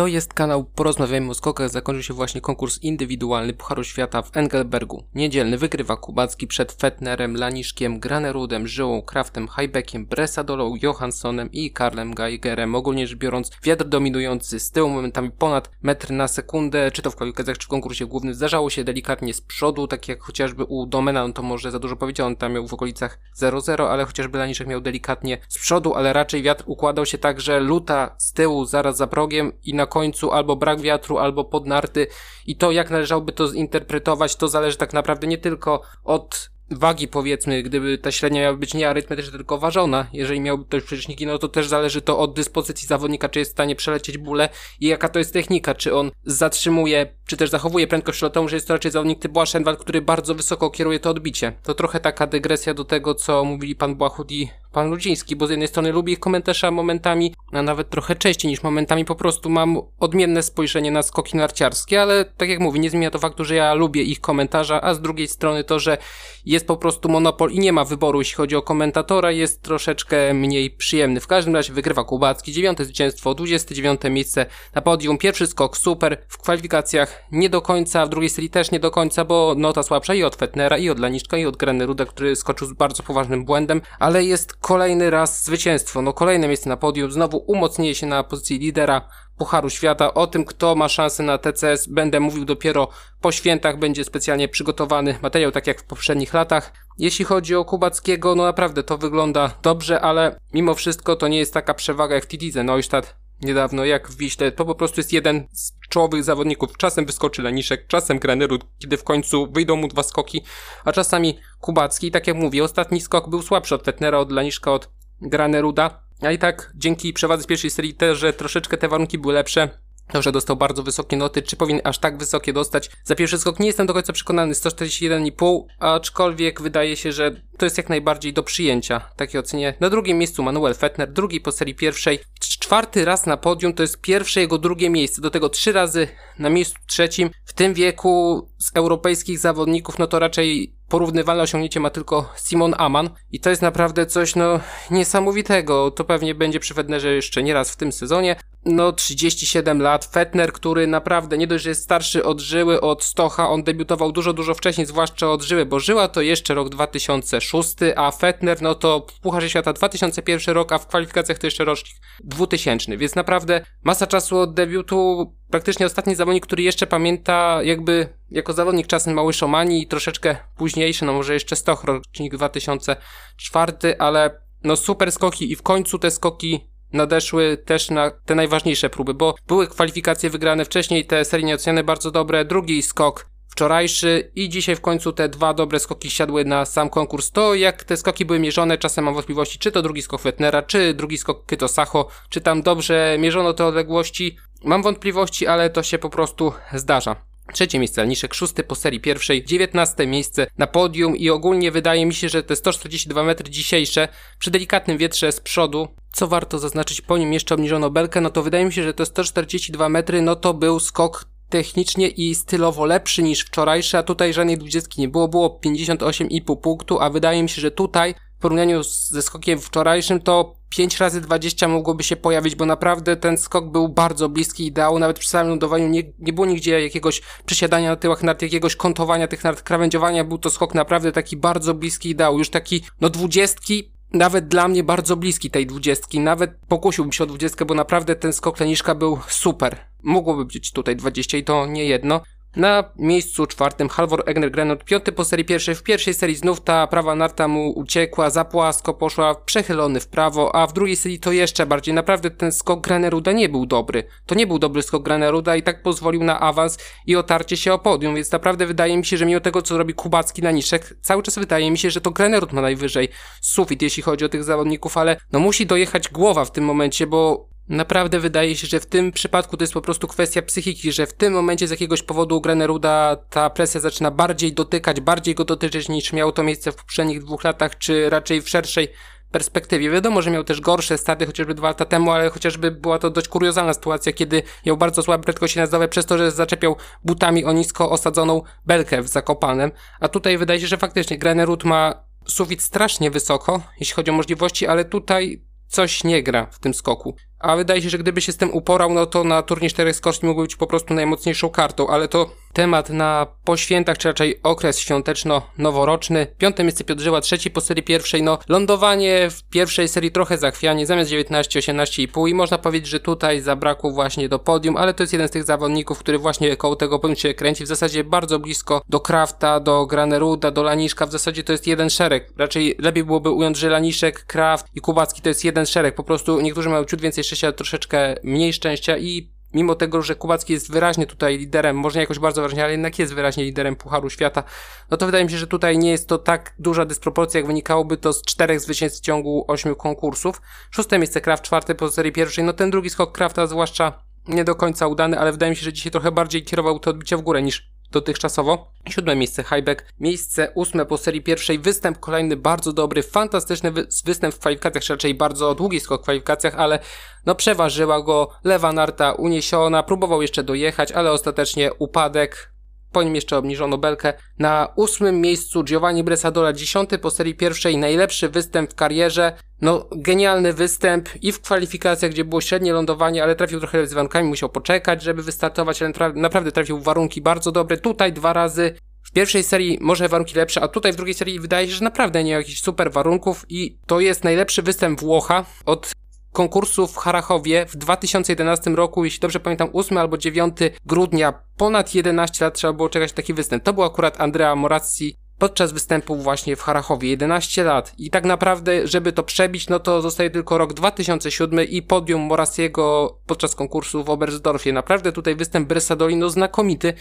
To jest kanał Porozmawiajmy o skokach. Zakończył się właśnie konkurs indywidualny Pucharu Świata w Engelbergu. Niedzielny wygrywa Kubacki przed Fetnerem, Laniszkiem, Granerudem, Żyłą, Kraftem, Hajbekiem, Bresadolą, Johanssonem i Karlem Geigerem. Ogólnie rzecz biorąc, wiatr dominujący z tyłu momentami ponad metr na sekundę, czy to w kwalifikacjach, czy w konkursie głównym. Zdarzało się delikatnie z przodu, tak jak chociażby u Domena, no to może za dużo powiedział, on tam miał w okolicach 0-0, ale chociażby Laniszek miał delikatnie z przodu, ale raczej wiatr układał się tak, że luta z tyłu zaraz za progiem i na końcu albo brak wiatru, albo podnarty. I to jak należałoby to zinterpretować, to zależy tak naprawdę nie tylko od wagi powiedzmy, gdyby ta średnia miała być nie arytmetyczna, tylko ważona, jeżeli miałby ktoś przecieżniki, no to też zależy to od dyspozycji zawodnika, czy jest w stanie przelecieć bóle i jaka to jest technika, czy on zatrzymuje, czy też zachowuje prędkość lotową, że jest to raczej zawodnik typu Aschenwald, który bardzo wysoko kieruje to odbicie. To trochę taka dygresja do tego, co mówili pan Błachut i pan Ludziński, bo z jednej strony lubię ich komentarze momentami, a nawet trochę częściej niż momentami po prostu mam odmienne spojrzenie na skoki narciarskie, ale tak jak mówię, nie zmienia to faktu, że ja lubię ich komentarza, a z drugiej strony to, że jest po prostu monopol i nie ma wyboru, jeśli chodzi o komentatora, jest troszeczkę mniej przyjemny. W każdym razie wygrywa Kubacki, dziewiąte zwycięstwo, 29 miejsce na podium, pierwszy skok super, w kwalifikacjach nie do końca, w drugiej serii też nie do końca, bo nota słabsza i od Fetnera, i od Laniczka, i od Greneruda, który skoczył z bardzo poważnym błędem, ale jest kolejny raz zwycięstwo, no kolejne miejsce na podium, znowu umocnienie się na pozycji lidera Pucharu Świata. O tym, kto ma szansę na TCS, będę mówił dopiero po świętach. Będzie specjalnie przygotowany materiał, tak jak w poprzednich latach. Jeśli chodzi o Kubackiego, no naprawdę to wygląda dobrze, ale mimo wszystko to nie jest taka przewaga jak w Tididze Neustadt niedawno, jak w Wiśle. To po prostu jest jeden z czołowych zawodników. Czasem wyskoczy Leniszek, czasem Granerud, kiedy w końcu wyjdą mu dwa skoki, a czasami Kubacki. I tak jak mówię, ostatni skok był słabszy od Fetnera, od Leniszka, od Graneruda. A i tak dzięki przewadze z pierwszej serii też, że troszeczkę te warunki były lepsze, to, że dostał bardzo wysokie noty, czy powinien aż tak wysokie dostać? Za pierwszy skok nie jestem do końca przekonany, 141,5, aczkolwiek wydaje się, że to jest jak najbardziej do przyjęcia, takie ocenie. Na drugim miejscu Manuel Fettner, drugi po serii pierwszej, czwarty raz na podium, to jest pierwsze jego drugie miejsce, do tego trzy razy na miejscu trzecim. W tym wieku z europejskich zawodników, no to raczej porównywalne osiągnięcie ma tylko Simon Aman i to jest naprawdę coś no niesamowitego. To pewnie będzie przy Fednerze jeszcze nieraz w tym sezonie. No 37 lat, Fetner, który naprawdę nie dość, że jest starszy od Żyły, od Stocha, on debiutował dużo, dużo wcześniej, zwłaszcza od Żyły, bo Żyła to jeszcze rok 2006, a Fetner no to Pucharze Świata 2001 rok, a w kwalifikacjach to jeszcze rocznik 2000, więc naprawdę masa czasu od debiutu, praktycznie ostatni zawodnik, który jeszcze pamięta jakby jako zawodnik czasem mały Szomani i troszeczkę późniejszy, no może jeszcze Stoch, rocznik 2004, ale no super skoki i w końcu te skoki nadeszły też na te najważniejsze próby, bo były kwalifikacje wygrane wcześniej, te seryjnie oceniane bardzo dobre, drugi skok wczorajszy i dzisiaj w końcu te dwa dobre skoki siadły na sam konkurs. To jak te skoki były mierzone, czasem mam wątpliwości, czy to drugi skok Fetnera, czy drugi skok Kyto Sacho, czy tam dobrze mierzono te odległości. Mam wątpliwości, ale to się po prostu zdarza. Trzecie miejsce Alniszek, szósty po serii pierwszej, dziewiętnaste miejsce na podium i ogólnie wydaje mi się, że te 142 metry dzisiejsze przy delikatnym wietrze z przodu, co warto zaznaczyć, po nim jeszcze obniżono belkę, no to wydaje mi się, że te 142 metry, no to był skok technicznie i stylowo lepszy niż wczorajszy, a tutaj żadnej dwudziestki nie było, było 58,5 punktu, a wydaje mi się, że tutaj w porównaniu ze skokiem wczorajszym to 5 razy 20 mogłoby się pojawić, bo naprawdę ten skok był bardzo bliski ideału, nawet przy samym lądowaniu nie, nie było nigdzie jakiegoś przesiadania na tyłach nart, jakiegoś kątowania tych nart, krawędziowania, był to skok naprawdę taki bardzo bliski ideału, już taki, no dwudziestki, nawet dla mnie bardzo bliski tej dwudziestki, nawet pokusiłbym się o dwudziestkę, bo naprawdę ten skok Leniszka był super. Mogłoby być tutaj 20 i to nie jedno. Na miejscu czwartym Halvor Egner piąty po serii pierwszej. W pierwszej serii znów ta prawa narta mu uciekła, za płasko poszła, przechylony w prawo, a w drugiej serii to jeszcze bardziej. Naprawdę ten skok Graneruda nie był dobry. To nie był dobry skok Graneruda i tak pozwolił na awans i otarcie się o podium, więc naprawdę wydaje mi się, że mimo tego, co robi Kubacki na niszek, cały czas wydaje mi się, że to Granerud ma najwyżej sufit, jeśli chodzi o tych zawodników, ale no musi dojechać głowa w tym momencie, bo Naprawdę wydaje się, że w tym przypadku to jest po prostu kwestia psychiki, że w tym momencie z jakiegoś powodu u Graneruda ta presja zaczyna bardziej dotykać, bardziej go dotyczyć niż miało to miejsce w poprzednich dwóch latach, czy raczej w szerszej perspektywie. Wiadomo, że miał też gorsze starty chociażby dwa lata temu, ale chociażby była to dość kuriozalna sytuacja, kiedy miał bardzo słabe prędkości nazdowe przez to, że zaczepiał butami o nisko osadzoną belkę w Zakopanem. A tutaj wydaje się, że faktycznie Granerud ma sufit strasznie wysoko, jeśli chodzi o możliwości, ale tutaj coś nie gra w tym skoku. A wydaje się, że gdyby się z tym uporał, no to na turniej czterech skoczni mógłby być po prostu najmocniejszą kartą, ale to temat na po świętach, czy raczej okres świąteczno-noworoczny. Piąte miejsce Piotr Żyła, trzeci po serii pierwszej, no lądowanie w pierwszej serii trochę zachwianie, zamiast 19, 18,5 i można powiedzieć, że tutaj zabrakło właśnie do podium, ale to jest jeden z tych zawodników, który właśnie koło tego podium się kręci, w zasadzie bardzo blisko do Krafta, do Graneruda, do Laniszka, w zasadzie to jest jeden szereg. Raczej lepiej byłoby ująć, że Laniszek, Kraft i Kubacki to jest jeden szereg, po prostu niektórzy mają ciut więcej szczęścia, troszeczkę mniej szczęścia i mimo tego, że Kubacki jest wyraźnie tutaj liderem, może nie jakoś bardzo wyraźnie, ale jednak jest wyraźnie liderem Pucharu Świata, no to wydaje mi się, że tutaj nie jest to tak duża dysproporcja, jak wynikałoby to z czterech zwycięstw w ciągu ośmiu konkursów. Szóste miejsce Kraft, czwarte po serii pierwszej, no ten drugi skok Krafta zwłaszcza nie do końca udany, ale wydaje mi się, że dzisiaj trochę bardziej kierował to odbicie w górę niż dotychczasowo. Siódme miejsce Highback, miejsce ósme po serii pierwszej, występ kolejny bardzo dobry, fantastyczny wy występ w kwalifikacjach, raczej bardzo długi skok w kwalifikacjach, ale no przeważyła go lewa narta uniesiona, próbował jeszcze dojechać, ale ostatecznie upadek, po nim jeszcze obniżono belkę. Na ósmym miejscu Giovanni Bresadola, dziesiąty po serii pierwszej, najlepszy występ w karierze. No, genialny występ i w kwalifikacjach, gdzie było średnie lądowanie, ale trafił trochę z warunkami, musiał poczekać, żeby wystartować, ale naprawdę trafił w warunki bardzo dobre. Tutaj dwa razy w pierwszej serii może warunki lepsze, a tutaj w drugiej serii wydaje się, że naprawdę nie ma jakichś super warunków i to jest najlepszy występ Włocha od konkursu w Harachowie w 2011 roku, jeśli dobrze pamiętam, 8 albo 9 grudnia, ponad 11 lat trzeba było czekać taki występ. To był akurat Andrea Morazzi podczas występu właśnie w Harachowie 11 lat i tak naprawdę, żeby to przebić, no to zostaje tylko rok 2007 i podium Morassiego podczas konkursu w Oberstdorfie. Naprawdę tutaj występ Bressadoli, no znakomity.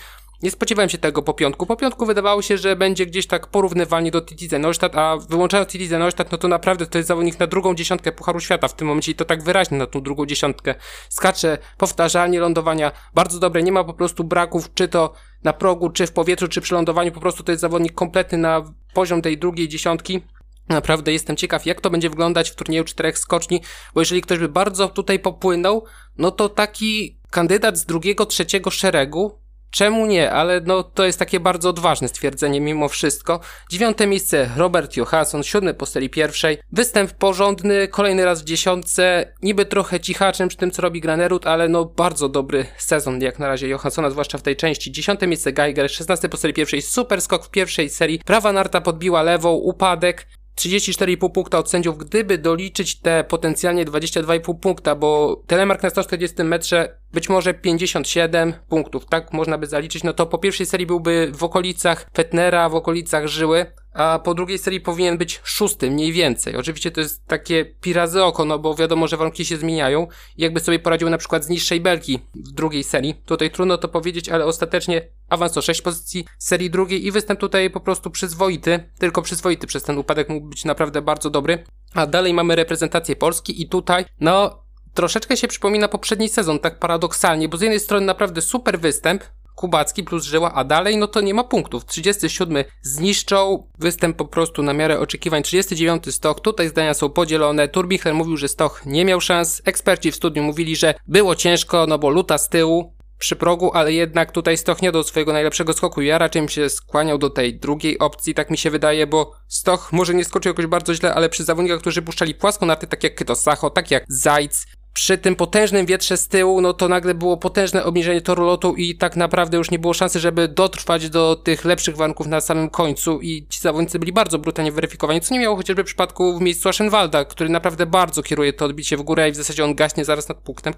Nie spodziewałem się tego po piątku. Po piątku wydawało się, że będzie gdzieś tak porównywalnie do Titi Neustadt, a wyłączając Titi Neustadt, no to naprawdę to jest zawodnik na drugą dziesiątkę Pucharu Świata w tym momencie i to tak wyraźnie na tą drugą dziesiątkę. Skacze powtarzalnie lądowania, bardzo dobre, nie ma po prostu braków, czy to na progu, czy w powietrzu, czy przy lądowaniu, po prostu to jest zawodnik kompletny na poziom tej drugiej dziesiątki. Naprawdę jestem ciekaw, jak to będzie wyglądać w turnieju czterech skoczni, bo jeżeli ktoś by bardzo tutaj popłynął, no to taki kandydat z drugiego, trzeciego szeregu Czemu nie? Ale no, to jest takie bardzo odważne stwierdzenie mimo wszystko. Dziewiąte miejsce Robert Johansson, siódmy po serii pierwszej. Występ porządny, kolejny raz w dziesiątce. Niby trochę cichaczem przy tym, co robi Granerud, ale no bardzo dobry sezon jak na razie Johanssona, zwłaszcza w tej części. Dziesiąte miejsce Geiger, szesnasty po serii pierwszej. Super skok w pierwszej serii. Prawa narta podbiła lewą, upadek. 34,5 punkta od sędziów, gdyby doliczyć te potencjalnie 22,5 punkta, bo telemark na 140 metrze być może 57 punktów, tak można by zaliczyć, no to po pierwszej serii byłby w okolicach Fetnera, w okolicach Żyły, a po drugiej serii powinien być szósty, mniej więcej. Oczywiście to jest takie pirazy oko, no bo wiadomo, że warunki się zmieniają jakby sobie poradził na przykład z niższej belki w drugiej serii, tutaj trudno to powiedzieć, ale ostatecznie awans o 6 pozycji serii drugiej i występ tutaj po prostu przyzwoity, tylko przyzwoity przez ten upadek mógł być naprawdę bardzo dobry. A dalej mamy reprezentację Polski i tutaj, no, troszeczkę się przypomina poprzedni sezon, tak paradoksalnie, bo z jednej strony naprawdę super występ, Kubacki plus Żyła, a dalej no to nie ma punktów. 37 zniszczą, występ po prostu na miarę oczekiwań. 39 Stoch, tutaj zdania są podzielone. Turbichler mówił, że Stoch nie miał szans. Eksperci w studiu mówili, że było ciężko, no bo luta z tyłu, przy progu, ale jednak tutaj Stoch nie do swojego najlepszego skoku. Ja raczej bym się skłaniał do tej drugiej opcji, tak mi się wydaje, bo Stoch może nie skoczył jakoś bardzo źle, ale przy zawodnikach, którzy puszczali płasko narty, tak jak Kyto Sacho, tak jak Zajc, przy tym potężnym wietrze z tyłu, no to nagle było potężne obniżenie toru lotu i tak naprawdę już nie było szansy, żeby dotrwać do tych lepszych warunków na samym końcu. I ci zawodnicy byli bardzo brutalnie weryfikowani, co nie miało chociażby w przypadku w miejscu Aschenwalda, który naprawdę bardzo kieruje to odbicie w górę i w zasadzie on gaśnie zaraz nad punktem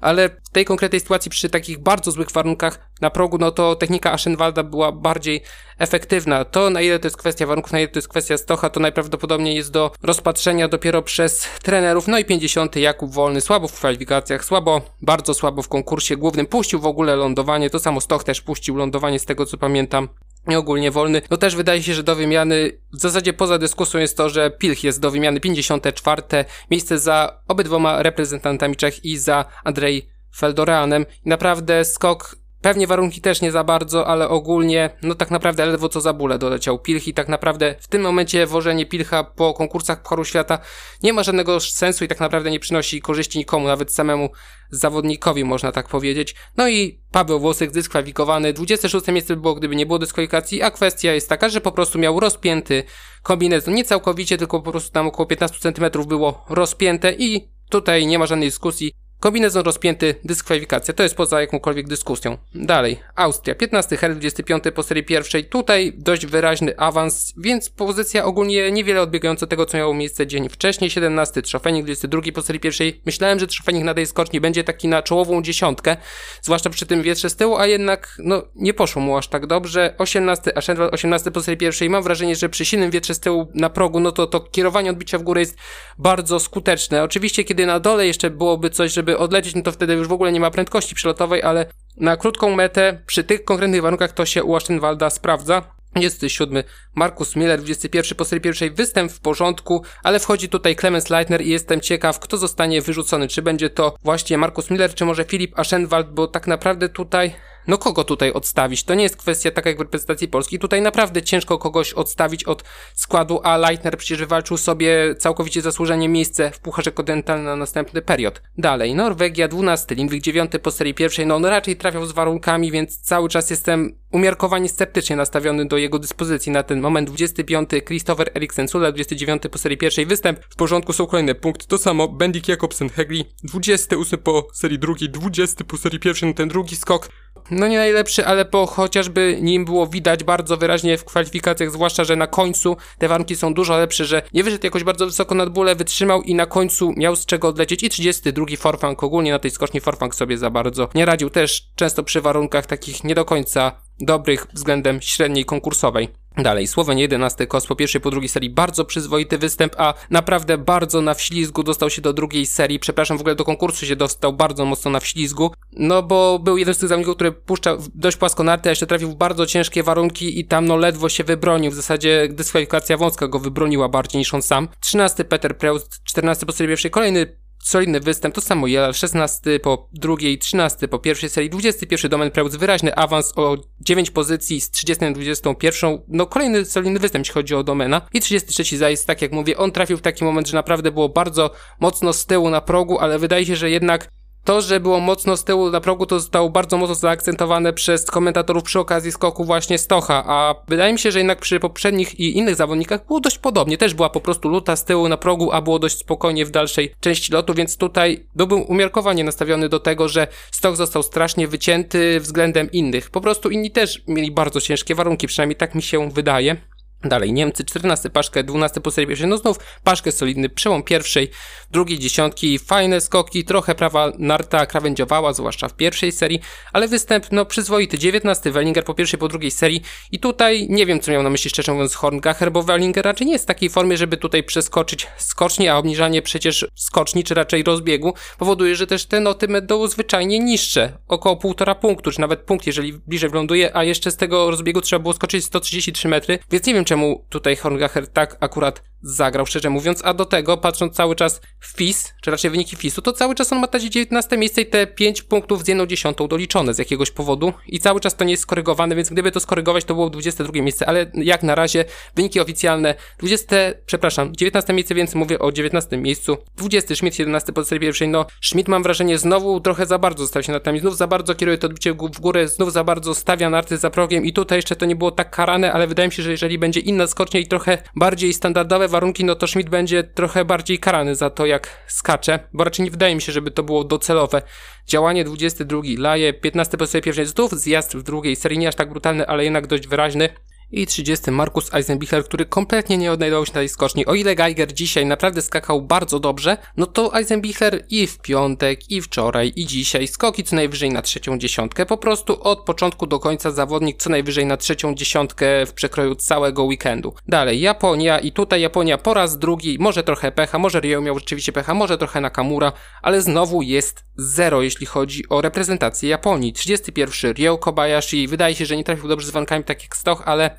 ale w tej konkretnej sytuacji przy takich bardzo złych warunkach na progu, no to technika Aschenwalda była bardziej efektywna. To na ile to jest kwestia warunków, na ile to jest kwestia stocha, to najprawdopodobniej jest do rozpatrzenia dopiero przez trenerów. No i 50. Jakub Wolny, słabo w kwalifikacjach, słabo, bardzo słabo w konkursie głównym, puścił w ogóle lądowanie, to samo Stoch też puścił lądowanie z tego co pamiętam. I ogólnie wolny. No też wydaje się, że do wymiany, w zasadzie poza dyskusją jest to, że Pilch jest do wymiany 54. Miejsce za obydwoma reprezentantami Czech i za Andrzej Feldoreanem. I naprawdę skok Pewnie warunki też nie za bardzo, ale ogólnie, no tak naprawdę ledwo co za bóle doleciał Pilch i tak naprawdę w tym momencie wożenie Pilcha po konkursach Pucharu Świata nie ma żadnego sensu i tak naprawdę nie przynosi korzyści nikomu, nawet samemu zawodnikowi, można tak powiedzieć. No i Paweł Włosek dyskwalifikowany. 26 miejsce by było, gdyby nie było dyskwalifikacji, a kwestia jest taka, że po prostu miał rozpięty kombinezon. Nie całkowicie, tylko po prostu tam około 15 cm było rozpięte i tutaj nie ma żadnej dyskusji. Kombinezon rozpięty, dyskwalifikacja. To jest poza jakąkolwiek dyskusją. Dalej. Austria. 15 her, 25 po serii pierwszej. Tutaj dość wyraźny awans, więc pozycja ogólnie niewiele odbiegająca tego, co miało miejsce dzień wcześniej. 17 Trzofenik, 22 po serii pierwszej. Myślałem, że Trzofenik na tej skoczni będzie taki na czołową dziesiątkę, zwłaszcza przy tym wietrze z tyłu, a jednak, no, nie poszło mu aż tak dobrze. 18 Aschenwald, 18 po serii pierwszej. Mam wrażenie, że przy silnym wietrze z tyłu na progu, no to to kierowanie odbicia w górę jest bardzo skuteczne. Oczywiście, kiedy na dole jeszcze byłoby coś, żeby odlecieć, no to wtedy już w ogóle nie ma prędkości przelotowej, ale na krótką metę, przy tych konkretnych warunkach to się u Aschenwalda sprawdza. Jest siódmy Markus Miller, 21 po serii pierwszej, występ w porządku, ale wchodzi tutaj Clemens Leitner i jestem ciekaw, kto zostanie wyrzucony. Czy będzie to właśnie Markus Miller, czy może Filip Aschenwald, bo tak naprawdę tutaj no kogo tutaj odstawić? To nie jest kwestia taka jak w reprezentacji Polski. Tutaj naprawdę ciężko kogoś odstawić od składu, a Leitner przecież wywalczył sobie całkowicie zasłużenie miejsce w Pucharze Kontynentalnym na następny period. Dalej, Norwegia 12, Lindwik 9 po serii pierwszej, no on raczej trafiał z warunkami, więc cały czas jestem umiarkowanie sceptycznie nastawiony do jego dyspozycji na ten moment. 25 Christopher Eriksen Sula, 29 po serii pierwszej występ. W porządku są kolejne punkty. To samo Bendik Jakobsen Hegli, 28 po serii drugiej, 20 po serii pierwszej, no ten drugi skok no nie najlepszy, ale po chociażby nim było widać bardzo wyraźnie w kwalifikacjach, zwłaszcza, że na końcu te warunki są dużo lepsze, że nie wyszedł jakoś bardzo wysoko nad bóle, wytrzymał i na końcu miał z czego odlecieć. I 32 forfang ogólnie na tej skoczni forfang sobie za bardzo nie radził, też często przy warunkach takich nie do końca dobrych względem średniej konkursowej. Dalej, Słowenia 11 kos po pierwszej, po drugiej serii bardzo przyzwoity występ, a naprawdę bardzo na wślizgu dostał się do drugiej serii, przepraszam, w ogóle do konkursu się dostał bardzo mocno na wślizgu, no bo był jeden z tych zawodników, który puszcza dość płaskonarty, a jeszcze trafił w bardzo ciężkie warunki i tam no ledwo się wybronił, w zasadzie dyskwalifikacja wąska go wybroniła bardziej niż on sam. 13 Peter Preust, 14 po serii pierwszej, kolejny solidny występ, to samo Jelal, 16 po drugiej, 13 po pierwszej serii, 21 Domen Preutz, wyraźny awans o 9 pozycji z 30 na 21, no kolejny solidny występ, jeśli chodzi o Domena i 33 Zajs, tak jak mówię, on trafił w taki moment, że naprawdę było bardzo mocno z tyłu na progu, ale wydaje się, że jednak to, że było mocno z tyłu na progu, to zostało bardzo mocno zaakcentowane przez komentatorów przy okazji skoku właśnie Stocha, a wydaje mi się, że jednak przy poprzednich i innych zawodnikach było dość podobnie. Też była po prostu luta z tyłu na progu, a było dość spokojnie w dalszej części lotu, więc tutaj byłbym umiarkowanie nastawiony do tego, że Stoch został strasznie wycięty względem innych. Po prostu inni też mieli bardzo ciężkie warunki, przynajmniej tak mi się wydaje. Dalej, Niemcy 14 paszkę, 12 po serii pierwszej, no znów paszkę solidny, przełom pierwszej, drugiej dziesiątki, fajne skoki, trochę prawa narta krawędziowała, zwłaszcza w pierwszej serii, ale występ, no przyzwoity, 19 Wellinger po pierwszej, po drugiej serii. I tutaj nie wiem, co miał na myśli szczerze mówiąc Horngacher, bo Wellinger raczej nie jest w takiej formie, żeby tutaj przeskoczyć skoczni, a obniżanie przecież skoczni, czy raczej rozbiegu powoduje, że też te noty będą zwyczajnie niższe, około półtora punktu, czy nawet punkt, jeżeli bliżej wląduje, a jeszcze z tego rozbiegu trzeba było skoczyć 133 metry, więc nie wiem, czy czemu tutaj Horngacher tak akurat zagrał, szczerze mówiąc, a do tego, patrząc cały czas w FIS, czy raczej wyniki FIS-u, to cały czas on ma takie 19 miejsce i te 5 punktów z jedną dziesiątą doliczone z jakiegoś powodu. I cały czas to nie jest skorygowane, więc gdyby to skorygować, to było 22 miejsce, ale jak na razie wyniki oficjalne 20, przepraszam, 19 miejsce, więc mówię o 19 miejscu, 20 Schmidt, 17 po serii pierwszej, no Schmidt mam wrażenie znowu trochę za bardzo został się nad nami, znów za bardzo kieruje to odbicie w górę, znów za bardzo stawia narty za progiem. I tutaj jeszcze to nie było tak karane, ale wydaje mi się, że jeżeli będzie inna skocznia i trochę bardziej standardowe warunki, no to Schmidt będzie trochę bardziej karany za to, jak skacze, bo raczej nie wydaje mi się, żeby to było docelowe. Działanie 22, Laje, 15 po pierwszej znów, zjazd w drugiej serii, nie aż tak brutalny, ale jednak dość wyraźny i 30 Markus Eisenbichler, który kompletnie nie odnajdował się na tej skoczni. O ile Geiger dzisiaj naprawdę skakał bardzo dobrze, no to Eisenbichler i w piątek, i wczoraj, i dzisiaj skoki co najwyżej na trzecią dziesiątkę. Po prostu od początku do końca zawodnik co najwyżej na trzecią dziesiątkę w przekroju całego weekendu. Dalej Japonia i tutaj Japonia po raz drugi, może trochę pecha, może Rio miał rzeczywiście pecha, może trochę Nakamura, ale znowu jest zero jeśli chodzi o reprezentację Japonii. 31 Ryo Kobayashi, wydaje się, że nie trafił dobrze z wankami tak jak Stoch, ale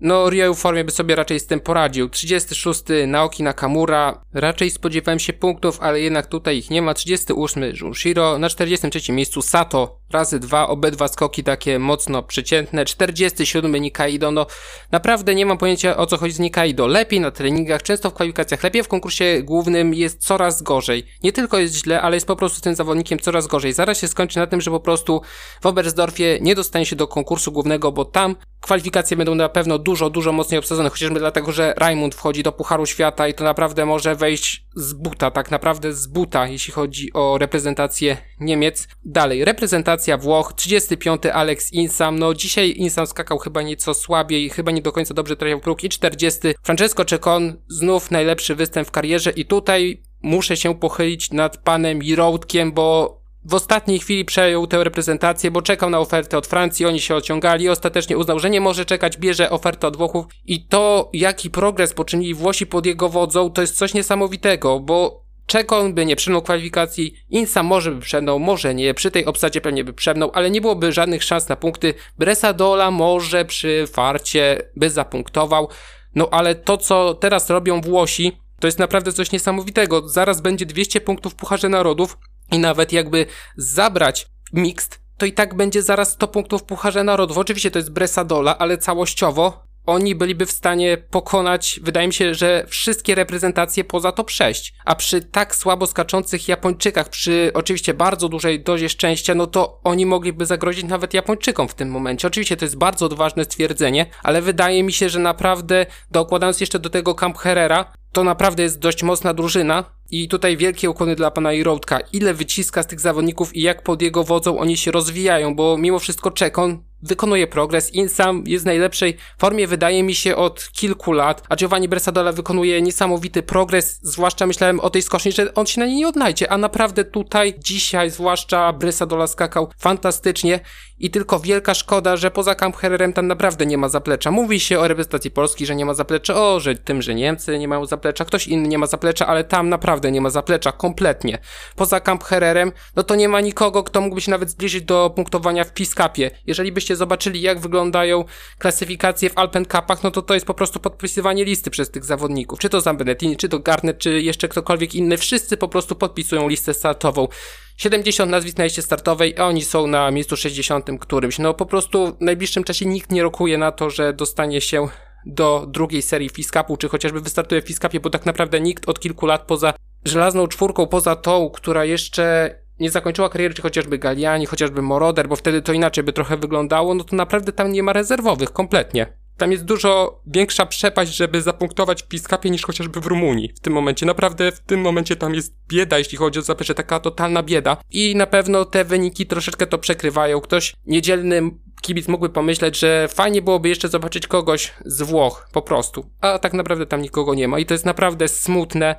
no Ryo w formie by sobie raczej z tym poradził. 36 Naoki Nakamura, raczej spodziewałem się punktów, ale jednak tutaj ich nie ma. 38 Junshiro, na 43 miejscu Sato, razy dwa, obydwa skoki takie mocno przeciętne. 47 Nikaido, no naprawdę nie mam pojęcia o co chodzi z Nikaido. Lepiej na treningach, często w kwalifikacjach, lepiej w konkursie głównym jest coraz gorzej. Nie tylko jest źle, ale jest po prostu tym zawodnikiem coraz gorzej. Zaraz się skończy na tym, że po prostu w Oberstdorfie nie dostanie się do konkursu głównego, bo tam kwalifikacje będą na pewno dużo, dużo mocniej obsadzone, chociażby dlatego, że Raimund wchodzi do Pucharu Świata i to naprawdę może wejść z buta, tak naprawdę z buta, jeśli chodzi o reprezentację Niemiec. Dalej, reprezentacja Włoch, 35. Alex Insam, no dzisiaj Insam skakał chyba nieco słabiej, chyba nie do końca dobrze trafiał próg i 40. Francesco Cecon, znów najlepszy występ w karierze i tutaj muszę się pochylić nad panem Jiroutkiem, bo w ostatniej chwili przejął tę reprezentację, bo czekał na ofertę od Francji, oni się ociągali, ostatecznie uznał, że nie może czekać, bierze ofertę od Włochów. I to, jaki progres poczynili Włosi pod jego wodzą, to jest coś niesamowitego, bo Czekon by nie przemnął kwalifikacji, Insa może by przemnął, może nie, przy tej obsadzie pewnie by przemnął, ale nie byłoby żadnych szans na punkty. Bresadola może przy farcie by zapunktował, no ale to co teraz robią Włosi, to jest naprawdę coś niesamowitego. Zaraz będzie 200 punktów w Pucharze Narodów, i nawet jakby zabrać mixed, to i tak będzie zaraz 100 punktów w Pucharze Narodów. Oczywiście to jest Bresadola, ale całościowo oni byliby w stanie pokonać, wydaje mi się, że wszystkie reprezentacje poza top 6. A przy tak słabo skaczących Japończykach, przy oczywiście bardzo dużej dozie szczęścia, no to oni mogliby zagrozić nawet Japończykom w tym momencie. Oczywiście to jest bardzo odważne stwierdzenie, ale wydaje mi się, że naprawdę dokładając jeszcze do tego Camp Herrera, to naprawdę jest dość mocna drużyna i tutaj wielkie ukłony dla pana Irołtka. Ile wyciska z tych zawodników i jak pod jego wodzą oni się rozwijają, bo mimo wszystko Czekon wykonuje progres. Insam jest w najlepszej formie, wydaje mi się, od kilku lat, a Giovanni Bresadola wykonuje niesamowity progres, zwłaszcza myślałem o tej skoczni, że on się na niej nie odnajdzie, a naprawdę tutaj, dzisiaj, zwłaszcza Bresadola skakał fantastycznie i tylko wielka szkoda, że poza Camp Herrerem tam naprawdę nie ma zaplecza. Mówi się o reprezentacji Polski, że nie ma zaplecza, o, że tym, że Niemcy nie mają zaplecza, ktoś inny nie ma zaplecza, ale tam naprawdę nie ma zaplecza, kompletnie. Poza Camp Herrerem, no to nie ma nikogo, kto mógłby się nawet zbliżyć do punktowania w Piskapie. Jeżeli byście zobaczyli, jak wyglądają klasyfikacje w Alpen Cupach, no to to jest po prostu podpisywanie listy przez tych zawodników. Czy to Zambenettini, czy to Garnet, czy jeszcze ktokolwiek inny, wszyscy po prostu podpisują listę startową. 70 nazwisk na liście startowej, a oni są na miejscu 60 którymś. No po prostu w najbliższym czasie nikt nie rokuje na to, że dostanie się do drugiej serii Fiskapu, czy chociażby wystartuje w Fiskapie, bo tak naprawdę nikt od kilku lat poza żelazną czwórką, poza tą, która jeszcze nie zakończyła kariery, czy chociażby Galiani, chociażby Moroder, bo wtedy to inaczej by trochę wyglądało, no to naprawdę tam nie ma rezerwowych kompletnie. Tam jest dużo większa przepaść, żeby zapunktować w Piskapie niż chociażby w Rumunii w tym momencie. Naprawdę w tym momencie tam jest bieda, jeśli chodzi o zaplecze, taka totalna bieda. I na pewno te wyniki troszeczkę to przekrywają. Ktoś niedzielny kibic mógłby pomyśleć, że fajnie byłoby jeszcze zobaczyć kogoś z Włoch, po prostu. A tak naprawdę tam nikogo nie ma. I to jest naprawdę smutne,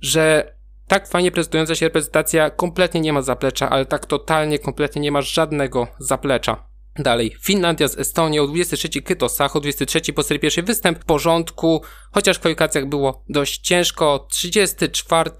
że tak fajnie prezentująca się reprezentacja kompletnie nie ma zaplecza, ale tak totalnie, kompletnie nie ma żadnego zaplecza. Dalej, Finlandia z Estonią, 23 Kyto Sacho, 23 po serii pierwszej występ w porządku, chociaż w kwalifikacjach było dość ciężko, 34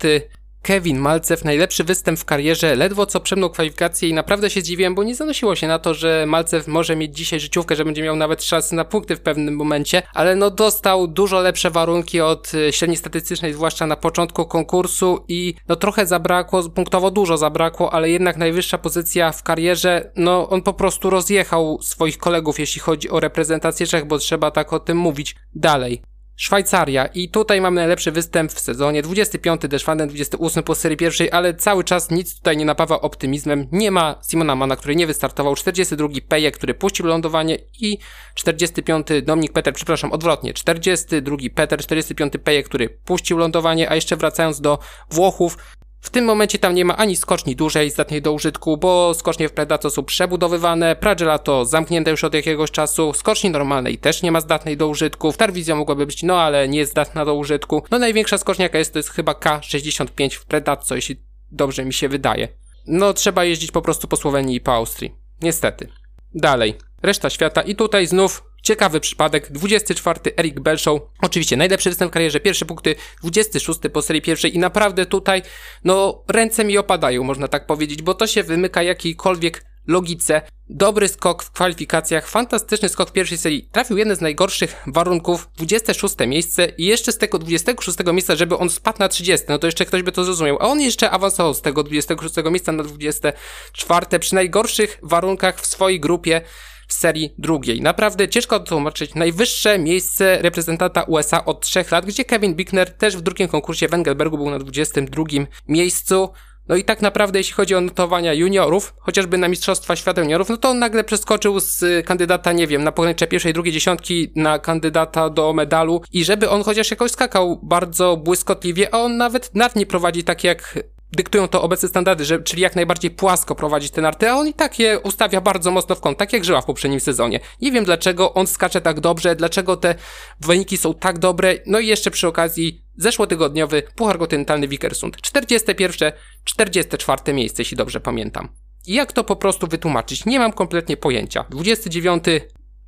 Kevin Malcew, najlepszy występ w karierze, ledwo co przemnął kwalifikację i naprawdę się zdziwiłem, bo nie zanosiło się na to, że Malcew może mieć dzisiaj życiówkę, że będzie miał nawet szansę na punkty w pewnym momencie, ale no dostał dużo lepsze warunki od e, średniej statystycznej, zwłaszcza na początku konkursu i no trochę zabrakło, punktowo dużo zabrakło, ale jednak najwyższa pozycja w karierze, no on po prostu rozjechał swoich kolegów, jeśli chodzi o reprezentację Czech, bo trzeba tak o tym mówić. Dalej. Szwajcaria. I tutaj mamy najlepszy występ w sezonie, 25 Deschwanden, 28 po serii pierwszej, ale cały czas nic tutaj nie napawa optymizmem. Nie ma Simona Mana, który nie wystartował, 42 Peje, który puścił lądowanie i 45 Dominik Peter, przepraszam, odwrotnie, 42 Peter, 45 Peje, który puścił lądowanie, a jeszcze wracając do Włochów, w tym momencie tam nie ma ani skoczni dużej zdatnej do użytku, bo skocznie w Predato są przebudowywane, to zamknięte już od jakiegoś czasu, skoczni normalnej też nie ma zdatnej do użytku, Tarwizja mogłaby być, no ale nie jest zdatna do użytku. No największa skocznia jaka jest to jest chyba K65 w Predatco, jeśli dobrze mi się wydaje. No trzeba jeździć po prostu po Słowenii i po Austrii. Niestety. Dalej. Reszta świata i tutaj znów Ciekawy przypadek, 24 Eric Belshaw, oczywiście najlepszy występ w karierze, pierwsze punkty, 26 po serii pierwszej. I naprawdę tutaj, no ręce mi opadają, można tak powiedzieć, bo to się wymyka jakiejkolwiek logice. Dobry skok w kwalifikacjach, fantastyczny skok w pierwszej serii. Trafił jeden z najgorszych warunków, 26 miejsce i jeszcze z tego 26 miejsca, żeby on spadł na 30, no to jeszcze ktoś by to zrozumiał. A on jeszcze awansował z tego 26 miejsca na 24 przy najgorszych warunkach w swojej grupie w serii drugiej. Naprawdę ciężko tłumaczyć. Najwyższe miejsce reprezentanta USA od 3 lat, gdzie Kevin Bickner też w drugim konkursie w Engelbergu był na 22 miejscu. No i tak naprawdę, jeśli chodzi o notowania juniorów, chociażby na Mistrzostwa Świata Juniorów, no to on nagle przeskoczył z kandydata, nie wiem, na pogranicze pierwszej, drugiej dziesiątki na kandydata do medalu i żeby on chociaż jakoś skakał bardzo błyskotliwie, a on nawet nart nie prowadzi tak jak dyktują to obecne standardy, że, czyli jak najbardziej płasko prowadzić te narty, a on i tak je ustawia bardzo mocno w kąt, tak jak żyła w poprzednim sezonie. Nie wiem dlaczego on skacze tak dobrze, dlaczego te wyniki są tak dobre, no i jeszcze przy okazji zeszłotygodniowy Puchar Kontynentalny Wikersund. 41, 44 miejsce, jeśli dobrze pamiętam. I jak to po prostu wytłumaczyć? Nie mam kompletnie pojęcia. 29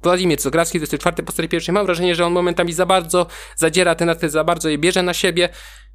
Władimir Zografski, 24 po serii pierwszej. Mam wrażenie, że on momentami za bardzo zadziera te narty, za bardzo je bierze na siebie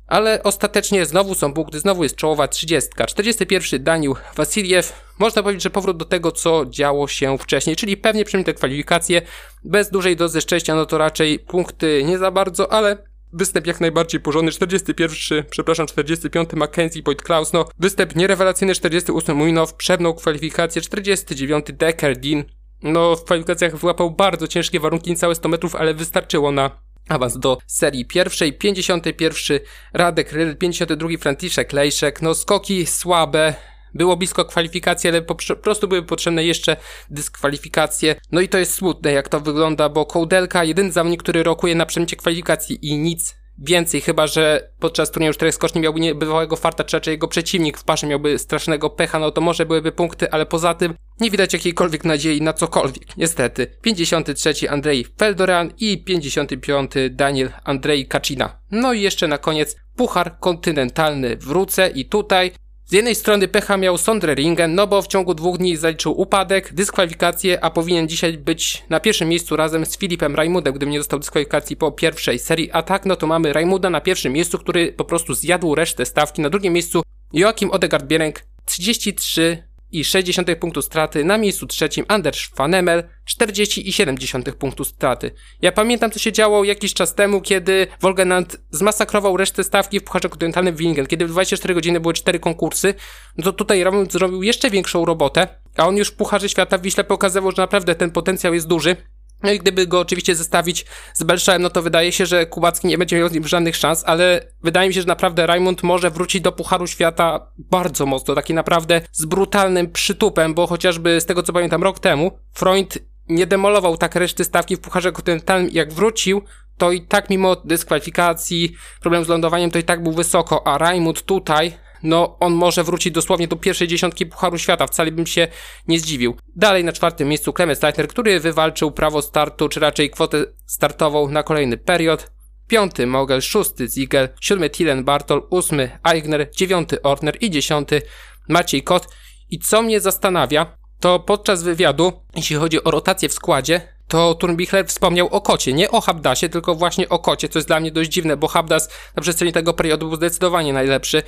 ale ostatecznie znowu są punkty, znowu jest czołowa 30. 41 Daniel Wasiliew. Można powiedzieć, że powrót do tego, co działo się wcześniej, czyli pewnie te kwalifikacje, bez dużej dozy szczęścia, no to raczej punkty nie za bardzo, ale Występ jak najbardziej porządny, 41, przepraszam, 45 Mackenzie Boyd Klaus, no występ nierewelacyjny, 48 Muinow, przebnął kwalifikację, 49 Decker Dean, no w kwalifikacjach wyłapał bardzo ciężkie warunki, niecałe 100 metrów, ale wystarczyło na awans do serii pierwszej, 51 Radek Ryl, 52 Franciszek Lejszek, no skoki słabe, było blisko kwalifikacji, ale po prostu były potrzebne jeszcze dyskwalifikacje. No i to jest smutne, jak to wygląda, bo Kołdelka, jedyny zawodnik, który rokuje na przemycie kwalifikacji i nic więcej, chyba że podczas turnieju czterech skoczni miałby niebywałego farta, czy raczej jego przeciwnik w parze miałby strasznego pecha, no to może byłyby punkty, ale poza tym nie widać jakiejkolwiek nadziei na cokolwiek. Niestety. 53 Andrzej Feldoran i 55 Daniel Andrzej Kacina. No i jeszcze na koniec Puchar Kontynentalny wrócę i tutaj z jednej strony pecha miał Sondre Ringen, no bo w ciągu dwóch dni zaliczył upadek, dyskwalifikację, a powinien dzisiaj być na pierwszym miejscu razem z Filipem Raimundem, gdyby nie dostał dyskwalifikacji po pierwszej serii. A tak, no to mamy Raimuda na pierwszym miejscu, który po prostu zjadł resztę stawki. Na drugim miejscu Joachim Odegaard-Bierenk 33 i 60 punktu straty, na miejscu trzecim Anders Fanemel 40,7 punktu straty. Ja pamiętam co się działo jakiś czas temu, kiedy Wolgenant zmasakrował resztę stawki w Pucharze Kontynentalnym Wingen, kiedy w 24 godziny były 4 konkursy, no to tutaj Ramon zrobił jeszcze większą robotę, a on już w Pucharze Świata w Wiśle pokazywał, że naprawdę ten potencjał jest duży. No i gdyby go oczywiście zestawić z Belszałem, no to wydaje się, że Kubacki nie będzie miał z nim żadnych szans, ale wydaje mi się, że naprawdę Raimund może wrócić do Pucharu Świata bardzo mocno, taki naprawdę z brutalnym przytupem, bo chociażby z tego co pamiętam rok temu, Freund nie demolował tak reszty stawki w Pucharze Kontynentalnym, jak wrócił, to i tak mimo dyskwalifikacji, problem z lądowaniem, to i tak był wysoko, a Raimund tutaj no on może wrócić dosłownie do pierwszej dziesiątki Pucharu Świata, wcale bym się nie zdziwił. Dalej na czwartym miejscu Clemens Leitner, który wywalczył prawo startu, czy raczej kwotę startową na kolejny period. Piąty Mogel, szósty Ziegel, siódmy Tilen Bartol, ósmy Eigner, dziewiąty Orner i dziesiąty Maciej Kot. I co mnie zastanawia, to podczas wywiadu, jeśli chodzi o rotację w składzie, to Turnbichler wspomniał o kocie, nie o Habdasie, tylko właśnie o kocie, co jest dla mnie dość dziwne, bo Habdas na przestrzeni tego periodu był zdecydowanie najlepszy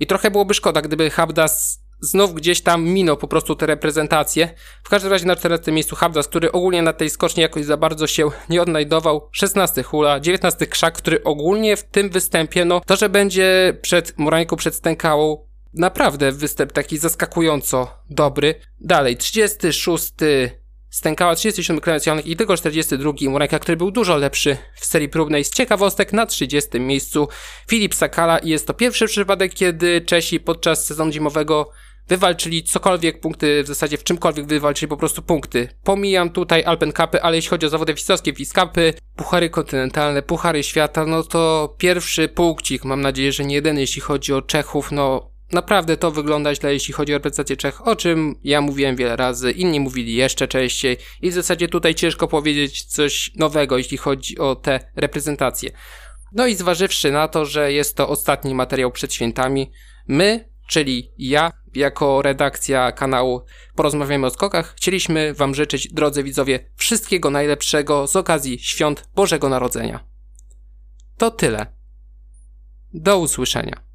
i trochę byłoby szkoda, gdyby Habdas znów gdzieś tam minął po prostu te reprezentacje. W każdym razie na 14 miejscu Habdas, który ogólnie na tej skoczni jakoś za bardzo się nie odnajdował. 16 Hula, 19 Krzak, który ogólnie w tym występie, no to, że będzie przed Murańką, przed Stękałą, naprawdę występ taki zaskakująco dobry. Dalej, 36 Stękała 37 kreacjonych i tylko 42 Mureka, który był dużo lepszy w serii próbnej. Z ciekawostek na 30 miejscu Filip Sakala i jest to pierwszy przypadek, kiedy Czesi podczas sezonu zimowego wywalczyli cokolwiek punkty, w zasadzie w czymkolwiek wywalczyli po prostu punkty. Pomijam tutaj Alpen Cupy, ale jeśli chodzi o zawody wisowskie, Wiskapy, Puchary Kontynentalne, Puchary Świata, no to pierwszy punkcik, mam nadzieję, że nie jeden, jeśli chodzi o Czechów, no Naprawdę to wygląda źle, jeśli chodzi o reprezentację Czech, o czym ja mówiłem wiele razy, inni mówili jeszcze częściej i w zasadzie tutaj ciężko powiedzieć coś nowego, jeśli chodzi o te reprezentacje. No i zważywszy na to, że jest to ostatni materiał przed świętami, my, czyli ja, jako redakcja kanału Porozmawiamy o skokach, chcieliśmy Wam życzyć, drodzy widzowie, wszystkiego najlepszego z okazji świąt Bożego Narodzenia. To tyle. Do usłyszenia.